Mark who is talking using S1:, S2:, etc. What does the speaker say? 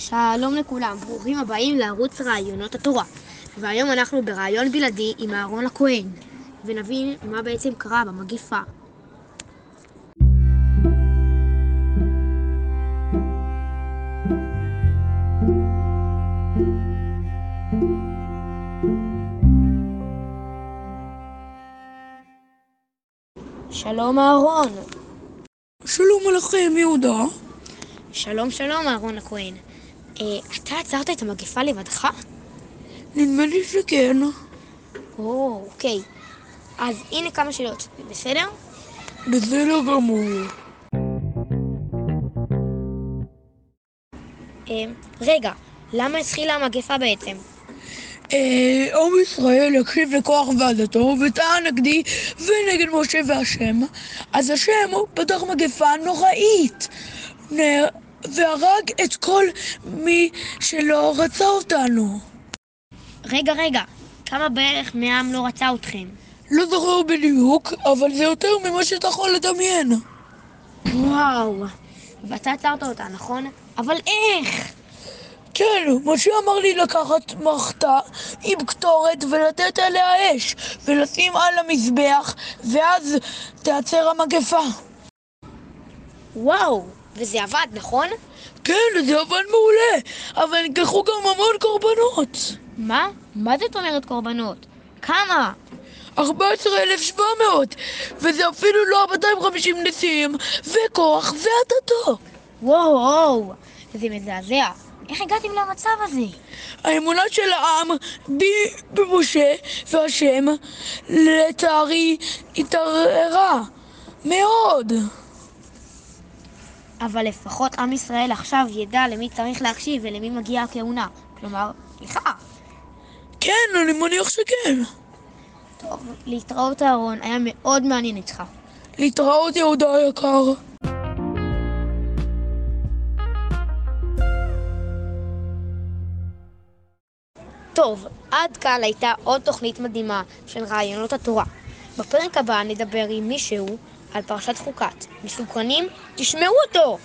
S1: שלום לכולם, ברוכים הבאים לערוץ רעיונות התורה. והיום אנחנו ברעיון בלעדי עם אהרון הכהן, ונבין מה בעצם קרה במגיפה. שלום אהרון.
S2: שלום עליכם, יהודה.
S1: שלום שלום אהרון הכהן. אה, אתה עצרת את המגפה לבדך?
S2: נדמה לי שכן.
S1: או, אוקיי. אז הנה כמה שאלות, בסדר?
S2: בסדר גמור.
S1: אה, רגע, למה התחילה המגפה בעצם?
S2: אה, עם ישראל הקשיב לכוח ועדתו וטען נגדי ונגד משה והשם, אז השם פתח מגפה נוראית והרג את כל מי שלא רצה אותנו.
S1: רגע, רגע, כמה בערך מהעם לא רצה אתכם?
S2: לא זוכר בדיוק, אבל זה יותר ממה שאתה יכול לדמיין.
S1: וואו, ואתה עצרת אותה, נכון? אבל איך?
S2: כן, משה אמר לי לקחת מחטה עם קטורת ולתת עליה אש ולשים על המזבח ואז תיעצר המגפה.
S1: וואו, וזה עבד, נכון?
S2: כן, זה עבד מעולה, אבל נלקחו גם המון קורבנות.
S1: מה? מה זאת אומרת קורבנות? כמה?
S2: 14,700, וזה אפילו לא 250 נשיאים, וכוח ועדתו.
S1: וואו, וואו, זה מזעזע. איך הגעתם למצב הזה?
S2: האמונה של העם בי, במשה והשם, לצערי, התערערה מאוד.
S1: אבל לפחות עם ישראל עכשיו ידע למי צריך להקשיב ולמי מגיעה הכהונה. כלומר, לך.
S2: כן, אני מניח שכן.
S1: טוב, להתראות אהרון, היה מאוד מעניין איתך.
S2: להתראות יהודה היקר.
S1: טוב, עד כאן הייתה עוד תוכנית מדהימה של רעיונות התורה. בפרק הבא נדבר עם מישהו על פרשת חוקת. מסוכנים? תשמעו אותו!